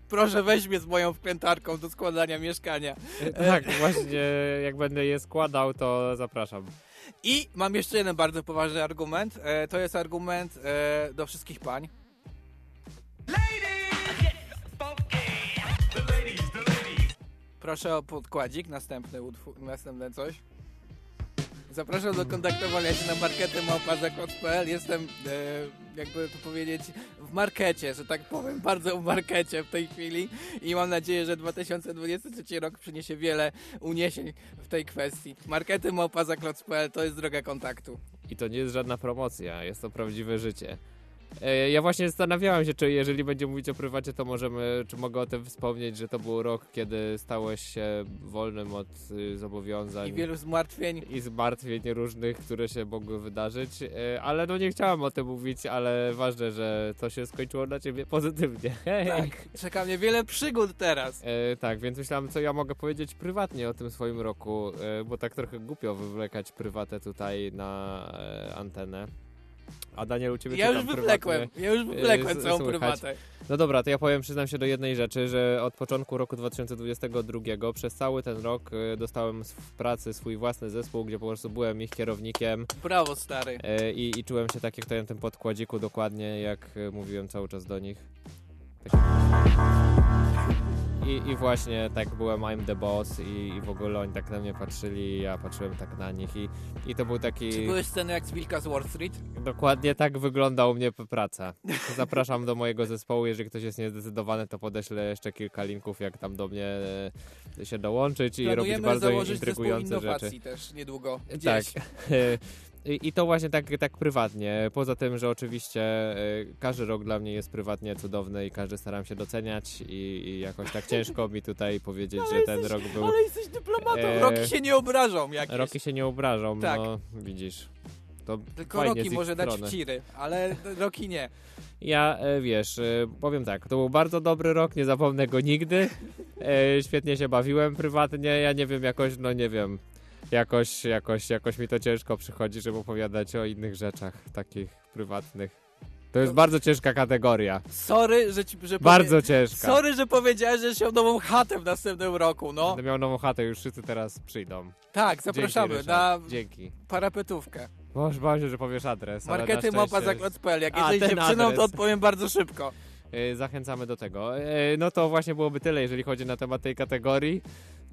Proszę weź mnie z moją wkrętarką do składania mieszkania. E, Tak, właśnie jak będę je składał, to zapraszam. I mam jeszcze jeden bardzo poważny argument. E, to jest argument e, do wszystkich pań. Proszę o podkładzik, następny, następne coś. Zapraszam do kontaktowania się na markety małpa.pl. Jestem, e, jakby to powiedzieć, w markecie, że tak powiem, bardzo w markecie w tej chwili i mam nadzieję, że 2023 rok przyniesie wiele uniesień w tej kwestii. Markety małpa.pl to jest droga kontaktu. I to nie jest żadna promocja, jest to prawdziwe życie. E, Ja właśnie zastanawiałem się, czy jeżeli będzie mówić o prywacie, to możemy, czy mogę o tym wspomnieć, że to był rok, kiedy stałeś się wolnym od y, zobowiązań. I wielu zmartwień. I zmartwień różnych, które się mogły wydarzyć. E, Ale no nie chciałem o tym mówić, ale ważne, że to się skończyło dla ciebie pozytywnie. Hej. Tak, czeka mnie wiele przygód teraz. E, tak, więc myślałem, co ja mogę powiedzieć prywatnie o tym swoim roku, e, bo tak trochę głupio wywlekać prywatę tutaj na antenę. A Daniel, u ciebie Ja już wywlekłem, ja już wywlekłem s- całą słychać? prywatę. No dobra, to ja powiem, przyznam się do jednej rzeczy, że od początku roku 2022 przez cały ten rok e, dostałem w pracy swój własny zespół, gdzie po prostu byłem ich kierownikiem. Brawo, stary. E, I, I czułem się tak jak to na tym podkładziku dokładnie, jak mówiłem cały czas do nich. Tak. I, I właśnie tak byłem I'm the boss i, i w ogóle oni tak na mnie patrzyli, ja patrzyłem tak na nich i, i to był taki... Czy były sceny jak z Wilka z Wall Street? Dokładnie tak wygląda u mnie praca. Zapraszam do mojego zespołu, jeżeli ktoś jest niezdecydowany, to podeślę jeszcze kilka linków, jak tam do mnie e, się dołączyć i robić Planujemy bardzo intrygujące innowacji rzeczy. też niedługo. Tak. Gdzieś. I, I to właśnie tak, tak prywatnie. Poza tym, że oczywiście e, każdy rok dla mnie jest prywatnie cudowny i każdy staram się doceniać i, i jakoś tak ciężko mi tutaj powiedzieć, że ten rok był... Ale jesteś dyplomatą, e, roki się nie obrażą jakieś. Roki się nie obrażą, Tak. no widzisz. To Tylko Roki może dać strony. wciry, ale Roki nie. Ja, e, wiesz, e, powiem tak, to był bardzo dobry rok, nie zapomnę go nigdy. E, świetnie się bawiłem prywatnie, ja nie wiem, jakoś, no nie wiem, jakoś, jakoś, jakoś mi to ciężko przychodzi, żeby opowiadać o innych rzeczach takich prywatnych. To jest bardzo ciężka kategoria. Sorry, że ci... Że Bardzo ciężka. Sorry, że powiedziałeś, że się nową chatę w następnym roku, no. Będę miał nową chatę, już wszyscy teraz przyjdą. Tak, zapraszamy Dzięki, na. Dzięki. parapetówkę. Boże, bałem się, że powiesz adres. Markety małpa zakład.pl. Jak jesteś dziewczyną, to odpowiem bardzo szybko. E, Zachęcamy do tego. E, No to właśnie byłoby tyle, jeżeli chodzi na temat tej kategorii.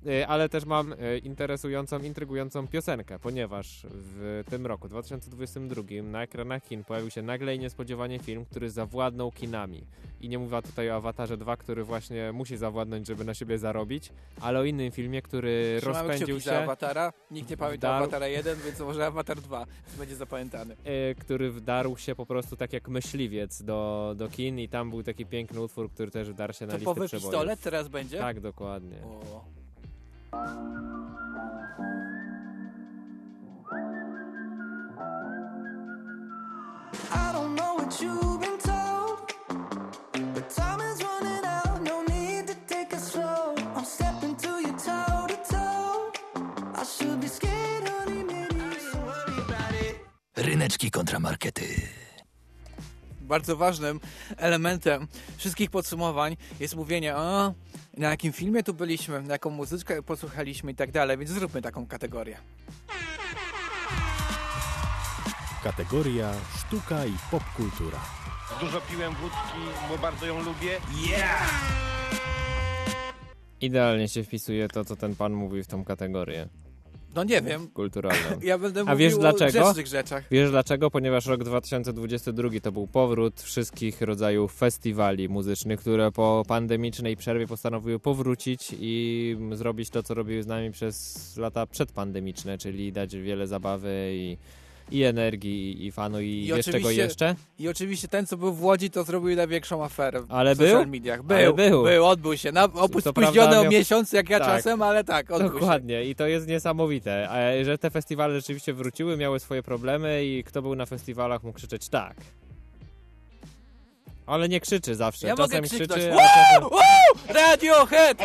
E, Ale też mam e, interesującą, intrygującą piosenkę, ponieważ w tym roku, 2022, na ekranach kin pojawił się nagle i niespodziewanie film, który zawładnął kinami. I nie mówię tutaj o Awatarze 2, który właśnie musi zawładnąć, żeby na siebie zarobić, ale o innym filmie, który Trzymamy rozpędził się. za Awatara. Nikt nie pamięta wdarł- Awatara 1, więc może Awatar 2 będzie zapamiętany. e, który wdarł się po prostu tak jak myśliwiec do, do kin i tam był taki piękny utwór, który też wdarł się na listę Topowy przebojów. pistolet teraz będzie? Tak, dokładnie. O. I don't know what you've been told, but time is running out. No need to take it slow. I'm stepping to you toe to toe. I should be scared, honey, maybe you should worry about it. Ryneczki kontramarkety. Bardzo ważnym elementem wszystkich podsumowań jest mówienie o na jakim filmie tu byliśmy, na jaką muzyczkę posłuchaliśmy i tak dalej, więc zróbmy taką kategorię. Kategoria sztuka i popkultura. Dużo piłem wódki, bo bardzo ją lubię. Idealnie się wpisuje to, co ten pan mówi w tą kategorię. No nie wiem. Kulturalną. Ja będę A mówił wiesz o dlaczego? rzeczach. Wiesz dlaczego? Ponieważ rok 2022 to był powrót wszystkich rodzajów festiwali muzycznych, które po pandemicznej przerwie postanowiły powrócić i zrobić to, co robiły z nami przez lata przedpandemiczne, czyli dać wiele zabawy i, i energii, i, i fanu, i, wiesz czego jeszcze? I oczywiście ten, co był w Łodzi, to zrobił największą aferę Ale w social był? mediach. Ale Był, był. odbył się. Na, opó- Co spóźniony o miesiąc, jak ja Tak. czasem, ale tak, odbył się. Dokładnie i to jest niesamowite, że te festiwale rzeczywiście wróciły, miały swoje problemy i kto był na festiwalach mógł krzyczeć tak. Ale nie krzyczy zawsze, Ja czasem mogę krzyknąć. krzyczy, Woo! a czasem... Radiohead!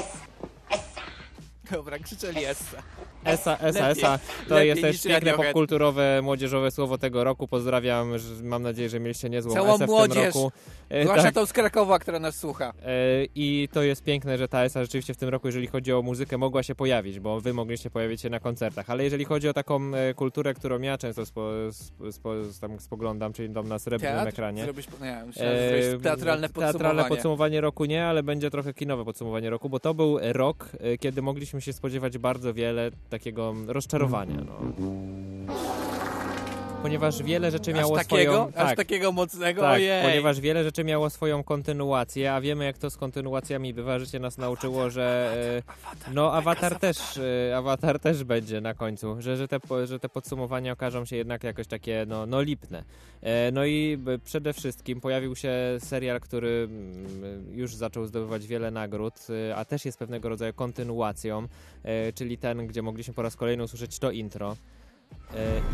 Dobra, krzyczeli Essa. Esa, esa, esa. To lepiej jest też piękne Radiohead. popkulturowe, młodzieżowe słowo tego roku. Pozdrawiam, mam nadzieję, że mieliście niezłą Całą esę w młodzież. tym roku. E, Zwłaszcza tak. tą z Krakowa, która nas słucha. E, I to jest piękne, że ta ESA rzeczywiście w tym roku, jeżeli chodzi o muzykę, mogła się pojawić, bo wy mogliście pojawić się na koncertach. Ale jeżeli chodzi o taką e, kulturę, którą ja często spo, spo, spo, tam spoglądam, czyli dom na srebrnym Teatr? ekranie. Zrobisz, nie, zrobisz teatralne podsumowanie. Teatralne podsumowanie roku nie, ale będzie trochę kinowe podsumowanie roku, bo to był rok, e, kiedy mogliśmy się spodziewać bardzo wiele takiego rozczarowania. No. Ponieważ wiele rzeczy Aż miało takiego? swoją... Aż tak, takiego mocnego? tak, Ojej. ponieważ wiele rzeczy miało swoją kontynuację, a wiemy jak to z kontynuacjami bywa. Życie nas nauczyło, że e, no Avatar też, e, Avatar też będzie na końcu, że, że, te, że te podsumowania okażą się jednak jakoś takie no, no lipne. E, No i przede wszystkim pojawił się serial, który mm, już zaczął zdobywać wiele nagród, a też jest pewnego rodzaju kontynuacją, czyli ten, gdzie mogliśmy po raz kolejny usłyszeć to intro.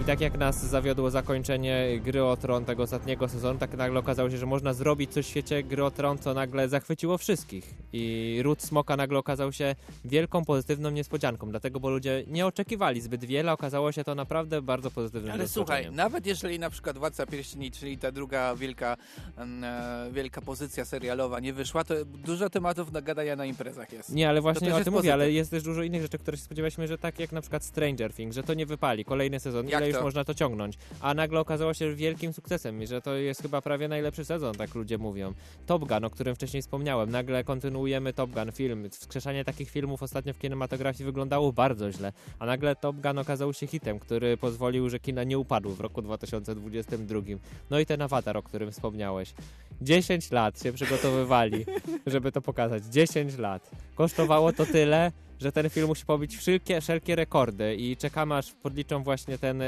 I tak jak nas zawiodło zakończenie gry o Tron tego ostatniego sezonu, tak nagle okazało się, że można zrobić coś w świecie gry o Tron, co nagle zachwyciło wszystkich. I Ród Smoka nagle okazał się wielką, pozytywną niespodzianką, dlatego, bo ludzie nie oczekiwali zbyt wiele, okazało się to naprawdę bardzo pozytywnym Ale słuchaj, nawet jeżeli na przykład Władca Pierścieni, czyli ta druga wielka, em, e, wielka pozycja serialowa nie wyszła, to dużo tematów do gadania na imprezach jest. Nie, ale właśnie o tym mówię, pozytyw. ale jest też dużo innych rzeczy, które się spodziewaliśmy, że tak jak na przykład Stranger Things, że to nie wypali, kolejny sezon, Jak ile już to? można to ciągnąć, a nagle okazało się wielkim sukcesem i że to jest chyba prawie najlepszy sezon, tak ludzie mówią. Top Gun, o którym wcześniej wspomniałem, nagle kontynuujemy Top Gun film, wskrzeszanie takich filmów ostatnio w kinematografii wyglądało bardzo źle, a nagle Top Gun okazał się hitem, który pozwolił, że kina nie upadły w roku 2022. No i ten Avatar, o którym wspomniałeś. 10 lat się przygotowywali, żeby to pokazać. 10 lat. Kosztowało to tyle, że ten film musi pobić wszelkie, wszelkie rekordy i czekamy aż podliczą właśnie ten e,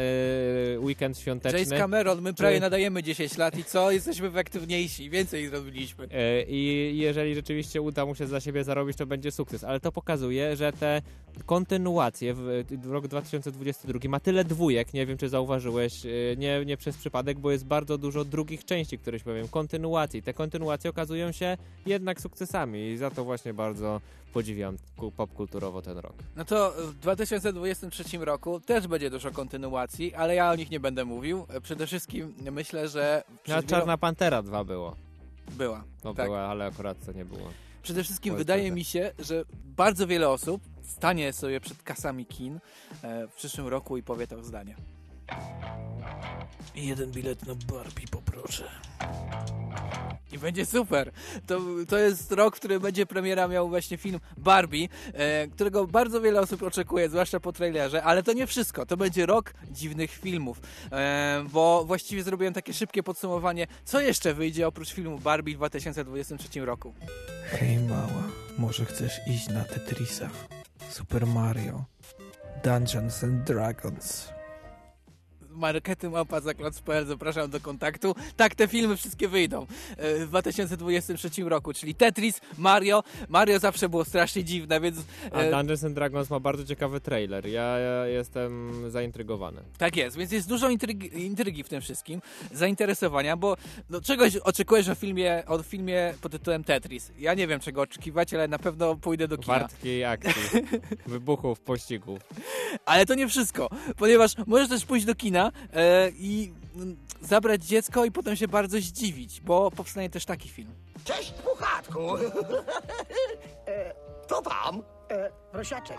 weekend świąteczny. James Cameron, my Czy- prawie nadajemy 10 lat i co? Jesteśmy efektywniejsi, więcej zrobiliśmy. E, I jeżeli rzeczywiście uda mu się za siebie zarobić, to będzie sukces. Ale to pokazuje, że te kontynuacje w, w rok 2022 ma tyle dwójek, nie wiem czy zauważyłeś, e, nie, nie przez przypadek, bo jest bardzo dużo drugich części, które się powiem, kontynuacji. Te kontynuacje okazują się jednak sukcesami i za to właśnie bardzo podziwiam ku- ten rok. No to w 2023 roku też będzie dużo kontynuacji, ale ja o nich nie będę mówił. Przede wszystkim myślę, że... A przez Czarna Pantera 2 było. Była. No tak. była, ale akurat to nie było. Przede wszystkim wydaje mi się, że bardzo wiele osób stanie sobie przed kasami kin e, w przyszłym roku i powie to zdanie. I jeden bilet na Barbie poproszę. I będzie super. To, to jest rok, w którym będzie premiera miał właśnie film Barbie, e, którego bardzo wiele osób oczekuje, zwłaszcza po trailerze, ale to nie wszystko. To będzie rok dziwnych filmów, e, bo właściwie zrobiłem takie szybkie podsumowanie, co jeszcze wyjdzie oprócz filmu Barbie w 2023 roku. Hej mała, może chcesz iść na Tetrisa, Super Mario, Dungeons and Dragons. Markety mapa zaklot.pl, zapraszam do kontaktu. Tak, te filmy wszystkie wyjdą e, w 2023 roku, czyli Tetris, Mario. Mario zawsze było strasznie dziwne, więc... A e, Dungeons and Dragons ma bardzo ciekawy trailer. Ja, ja jestem zaintrygowany. Tak jest, więc jest dużo intrygi, intrygi w tym wszystkim, zainteresowania, bo no, czegoś oczekujesz o filmie, o filmie pod tytułem Tetris. Ja nie wiem czego oczekiwać, ale na pewno pójdę do kina. Wartkiej akcji, wybuchów, pościgów. Ale to nie wszystko, ponieważ możesz też pójść do kina e, i zabrać dziecko i potem się bardzo zdziwić, bo powstanie też taki film. Cześć, puchatku! e, to tam? E, prosiaczek.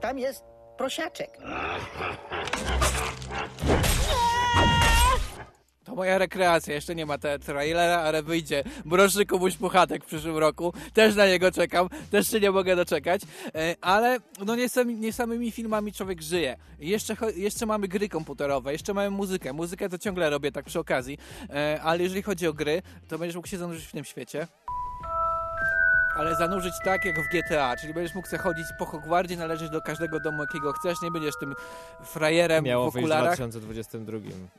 Tam jest prosiaczek. To moja rekreacja, jeszcze nie ma te trailera, ale wyjdzie Mroczny Kubuś Puchatek w przyszłym roku. Też na niego czekam, też się nie mogę doczekać. E, ale no nie, sam, nie samymi filmami człowiek żyje. Jeszcze, jeszcze mamy gry komputerowe, jeszcze mamy muzykę. Muzykę to ciągle robię tak przy okazji, e, ale jeżeli chodzi o gry, to będziesz mógł się zanurzyć w tym świecie. Ale zanurzyć tak jak w GTA, czyli będziesz mógł chodzić po Hogwardzie, należeć do każdego domu, jakiego chcesz, nie będziesz tym frajerem Miało w wyjść w okularach. 2022.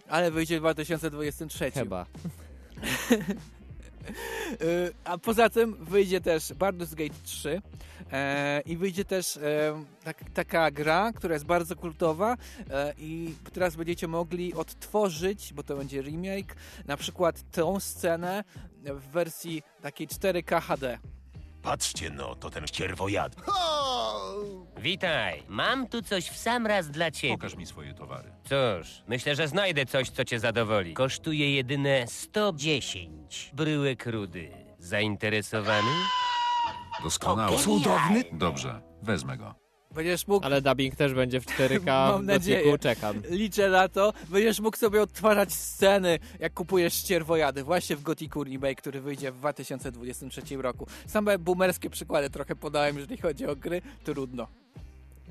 Ale wyjdzie w 2023. Chyba. Y, A poza tym wyjdzie też Baldur's Gate 3 e, i wyjdzie też e, tak, taka gra, która jest bardzo kultowa e, i teraz będziecie mogli odtworzyć, bo to będzie remake, na przykład tą scenę w wersji takiej 4K HD. Patrzcie no, to ten ścierwojad. Witaj, mam tu coś w sam raz dla ciebie. Pokaż mi swoje towary. Cóż, myślę, że znajdę coś, co cię zadowoli. Kosztuje jedyne 110 bryłek rudy. Zainteresowany? Doskonały. Cudowny. Dobrze, wezmę go. Będziesz mógł... Ale dubbing też będzie w 4K Mam nadzieję. Czekam. Liczę na to. Będziesz mógł sobie odtwarzać sceny, jak kupujesz ścierwojady. Właśnie w Gothicu Remake, który wyjdzie w 2023 roku. Same boomerskie przykłady trochę podałem, jeżeli chodzi o gry. Trudno.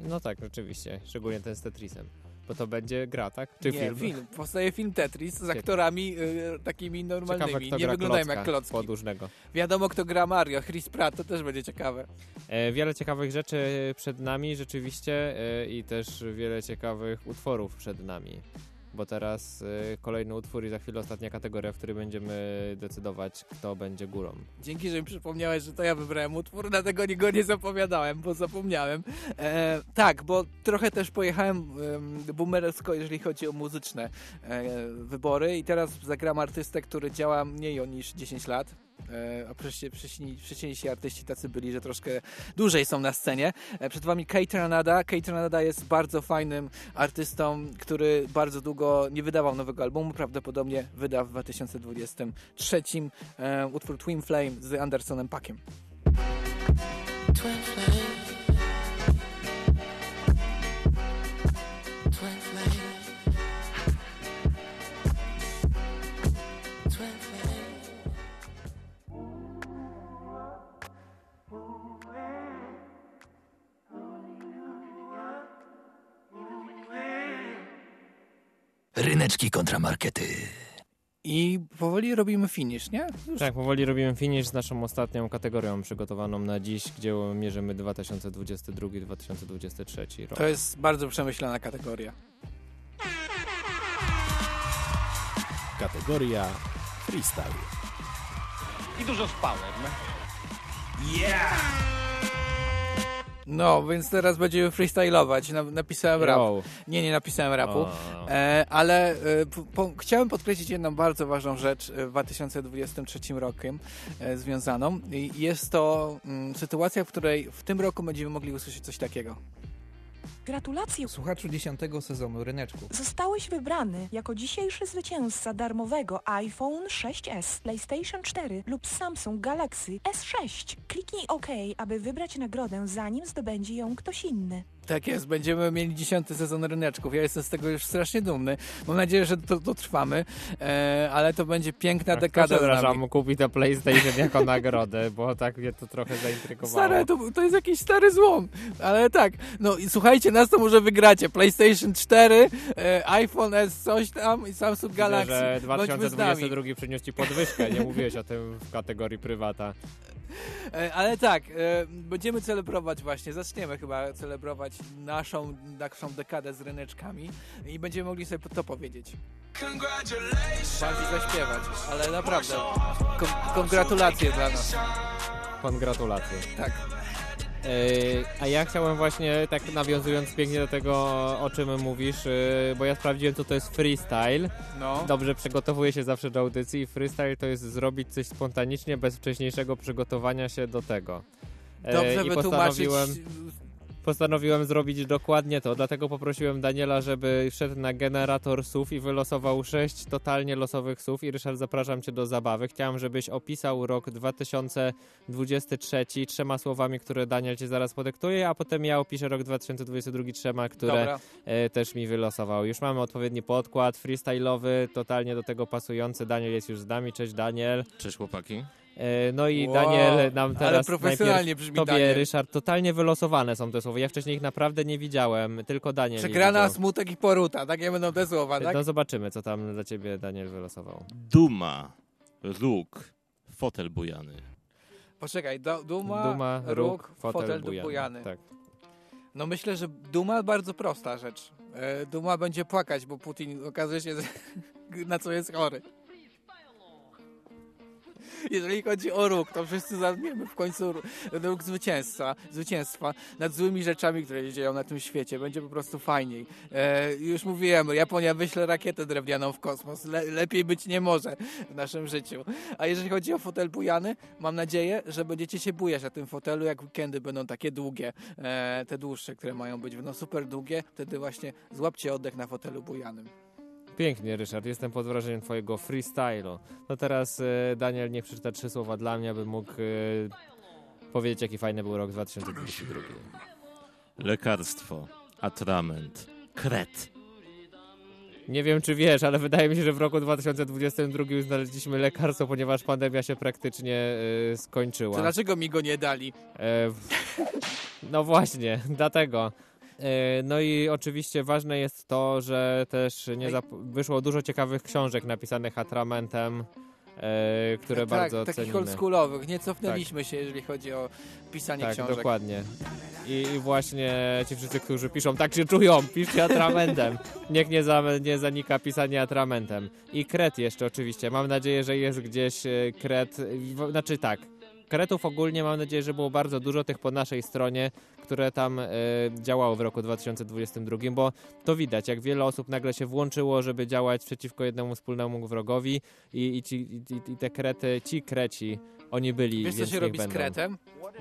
No tak, rzeczywiście. Szczególnie ten z Tetrisem. Bo to będzie gra, tak? Czy nie, film? film. Powstaje film Tetris z aktorami y, takimi Ciekawe, normalnymi. kto Nie wyglądają jak klocki. podłużnego. Wiadomo, kto gra Mario. Chris Pratt, to też będzie ciekawe. E, wiele ciekawych rzeczy przed nami rzeczywiście e, i też wiele ciekawych utworów przed nami. Bo teraz e, kolejny utwór i za chwilę ostatnia kategoria, w której będziemy decydować, kto będzie górą. Dzięki, że mi przypomniałeś, że to ja wybrałem utwór, dlatego go nie zapowiadałem, bo zapomniałem. E, tak, bo trochę też pojechałem e, boomersko, jeżeli chodzi o muzyczne e, wybory i teraz zagram artystę, który działa mniej niż 10 lat. E, a przecież wcześniejsi artyści tacy byli, że troszkę dłużej są na scenie. E, przed wami Kate Ranada. Kate Ranada jest bardzo fajnym artystą, który bardzo długo nie wydawał nowego albumu. Prawdopodobnie wyda w 2023 e, utwór Twin Flame z Andersonem Packiem. Twin flame. Powoli robimy finish, nie? Już Tak, powoli robimy finish z naszą ostatnią kategorią przygotowaną na dziś, gdzie mierzymy 2022-2023 rok. To jest bardzo przemyślana kategoria. Kategoria freestyle. I dużo spałem. No, więc teraz będziemy freestylować. Na, napisałem rap. Yo. Nie, nie napisałem rapu. O. E, ale e, po, po, chciałem podkreślić jedną bardzo ważną rzecz e, w 2023 rokiem e, związaną. I jest to mm, sytuacja, w której w tym roku będziemy mogli usłyszeć coś takiego. Gratulacje! Słuchaczu dziesiątego sezonu Ryneczku. Zostałeś wybrany jako dzisiejszy zwycięzca darmowego iPhone 6s, PlayStation 4 lub Samsung Galaxy S6. Kliknij OK, aby wybrać nagrodę, zanim zdobędzie ją ktoś inny. Tak jest, będziemy mieli dziesiąty sezon ryneczków. Ja jestem z tego już strasznie dumny. Mam nadzieję, że to dotrwamy, e, ale to będzie piękna Tak, dekada przepraszam, kupi to PlayStation jako nagrodę, bo tak mnie to trochę zaintrygowało. Stare, to, to jest jakiś stary złom, ale tak. No i słuchajcie, nas to może wygracie. PlayStation 4, e, iPhone S, coś tam i Samsung Widzę, Galaxy. że z nami. 2022 przyniósł ci podwyżkę, nie mówiłeś o tym w kategorii prywata. E, Ale tak, e, będziemy celebrować właśnie, zaczniemy chyba celebrować naszą, naszą dekadę z ryneczkami i będziemy mogli sobie to powiedzieć. Bardziej zaśpiewać, ale naprawdę, kon kongratulacje dla nas. Pan gratulacje. Tak. E, a ja chciałem właśnie, tak nawiązując pięknie do tego, o czym mówisz, e, bo ja sprawdziłem, co to jest freestyle. No. Dobrze przygotowuję się zawsze do audycji i freestyle to jest zrobić coś spontanicznie, bez wcześniejszego przygotowania się do tego. E, Dobrze i wytłumaczyć postanowiłem, zrobić dokładnie to, dlatego poprosiłem Daniela, żeby wszedł na generator słów i wylosował sześć totalnie losowych słów i Ryszard zapraszam Cię do zabawy. Chciałem, żebyś opisał rok 2023 trzema słowami, które Daniel Ci zaraz podyktuje, a potem ja opiszę rok 2022 trzema, które e, też mi wylosował. Już mamy odpowiedni podkład freestyle'owy, totalnie do tego pasujący. Daniel jest już z nami. Cześć Daniel. Cześć chłopaki. E, No i Wow, Daniel nam ale teraz profesjonalnie najpierw brzmi tobie, Daniel. Ryszard, totalnie wylosowane są te słowa. Ja wcześniej ich naprawdę nie widziałem, tylko Daniel Przegrana, smutek i poruta, takie będą te słowa, tak? No zobaczymy, co tam dla ciebie Daniel wylosował. Duma, róg, fotel bujany. Poczekaj, do, duma, Duma, róg, róg, fotel fotel, bujany. bujany. Tak. No myślę, że duma bardzo prosta rzecz. E, Duma będzie płakać, bo Putin okazuje się, na co jest chory. Jeżeli chodzi o róg, to wszyscy zadniemy w końcu ró- róg zwycięstwa, zwycięstwa nad złymi rzeczami, które się dzieją na tym świecie. Będzie po prostu fajniej. E, już mówiłem, Japonia wyśle rakietę drewnianą w kosmos. Le, lepiej być nie może w naszym życiu. A jeżeli chodzi o fotel bujany, mam nadzieję, że będziecie się bujać na tym fotelu, jak weekendy będą takie długie, e, te dłuższe, które mają być, będą super długie, wtedy właśnie złapcie oddech na fotelu bujanym. Pięknie, Ryszard. Jestem pod wrażeniem twojego freestylu. No teraz e, Daniel niech przeczyta trzy słowa dla mnie, aby mógł e, powiedzieć, jaki fajny był rok 2022. Lekarstwo, atrament, kret. Nie wiem, czy wiesz, ale wydaje mi się, że w roku 2022 już znaleźliśmy lekarstwo, ponieważ pandemia się praktycznie e, skończyła. To dlaczego mi go nie dali? E, w- no właśnie, dlatego. E, No i oczywiście ważne jest to, że też nie zap- wyszło dużo ciekawych książek napisanych atramentem, e, które tak, bardzo takich cenimy. oldschoolowych. Nie cofnęliśmy się, jeżeli chodzi o pisanie Tak, książek. dokładnie. I, I właśnie ci wszyscy, którzy piszą, tak się czują, piszcie atramentem. Niech nie, za, nie zanika pisanie atramentem. I kret jeszcze oczywiście. Mam nadzieję, że jest gdzieś e, kret, znaczy tak, kretów ogólnie mam nadzieję, że było bardzo dużo tych po naszej stronie, które tam e, działało w roku 2022, bo to widać, jak wiele osób nagle się włączyło, żeby działać przeciwko jednemu wspólnemu wrogowi i, i, ci, i, i te krety, ci kreci, oni byli, Wiesz, co się robi z będą. kretem?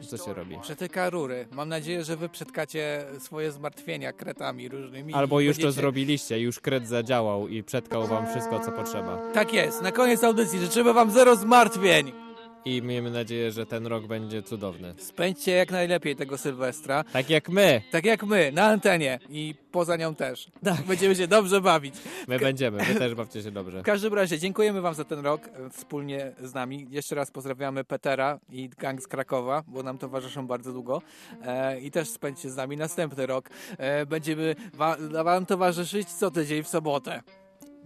Co się robi? Przetyka rury. Mam nadzieję, że wy przetkacie swoje zmartwienia kretami różnymi. Albo już to będziecie- zrobiliście, już kret zadziałał i przetkał wam wszystko, co potrzeba. Tak jest. Na koniec audycji życzymy wam zero zmartwień. I miejmy nadzieję, że ten rok będzie cudowny. Spędźcie jak najlepiej tego Sylwestra. Tak jak my. Tak jak my, na antenie i poza nią też. Tak. Będziemy się dobrze bawić. My będziemy, wy też bawcie się dobrze. W każdym razie dziękujemy wam za ten rok e, wspólnie z nami. Jeszcze raz pozdrawiamy Petera i gang z Krakowa, bo nam towarzyszą bardzo długo. E, I też spędźcie z nami następny rok. E, będziemy wa- wam towarzyszyć co tydzień w sobotę.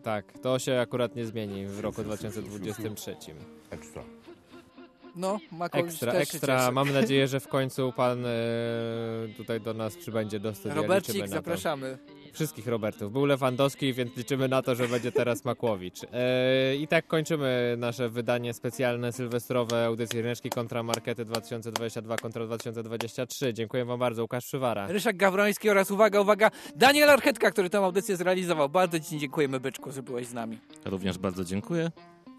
Tak, to się akurat nie zmieni w roku 2023. Ekstra. No, Makowicz Ekstra, też ekstra. Mamy nadzieję, że w końcu pan e, tutaj do nas przybędzie do studia. Robercik, zapraszamy. Wszystkich Robertów. Był Lewandowski, więc liczymy na to, że będzie teraz Makłowicz. E, I tak kończymy nasze wydanie specjalne sylwestrowe audycji Ryneczki kontra Markety 2022 kontra 2023. Dziękuję wam bardzo. Łukasz Przywara. Ryszak Gawroński oraz uwaga, uwaga, Daniel Archetka, który tę audycję zrealizował. Bardzo Ci dziękujemy, Byczku, że byłeś z nami. Również bardzo dziękuję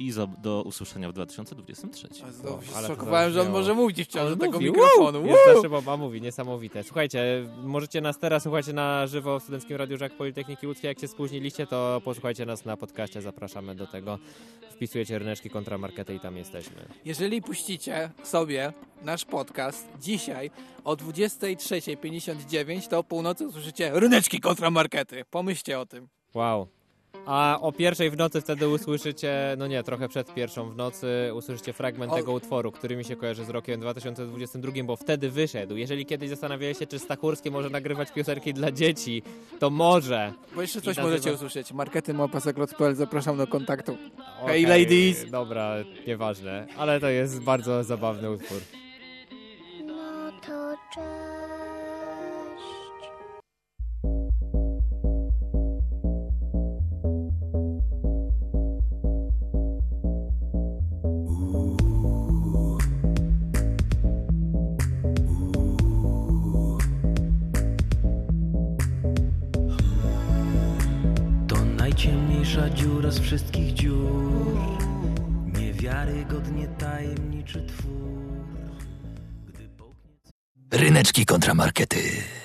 i za, do usłyszenia w 2023. Znowu się zszokowałem, że on może mówić wciąż do tego mówi, mikrofonu. Woo! Jest Woo! nasze baba mówi, niesamowite. Słuchajcie, możecie nas teraz słuchać na żywo w Studenckim Radiu Żak Politechniki Łódzkiej. Jak się spóźniliście, to posłuchajcie nas na podcaście. Zapraszamy do tego. Wpisujecie ryneczki kontra markety i tam jesteśmy. Jeżeli puścicie sobie nasz podcast dzisiaj o 23.59, to o północy usłyszycie ryneczki kontra markety. Pomyślcie o tym. Wow. A o pierwszej w nocy wtedy usłyszycie, no nie, trochę przed pierwszą w nocy, usłyszycie fragment O- tego utworu, który mi się kojarzy z rokiem 2022, bo wtedy wyszedł. Jeżeli kiedyś zastanawialiście się, czy Stachurskie może nagrywać piosenki dla dzieci, to może. Bo jeszcze coś nazywa- możecie usłyszeć. Markety małpasaklot.pl, zapraszam do kontaktu. Okej, Hey ladies! Dobra, nieważne, ale to jest bardzo zabawny utwór. No to cześć. Najciemniejsza dziura z wszystkich dziur. Niewiarygodnie tajemniczy twór. Ryneczki kontra markety.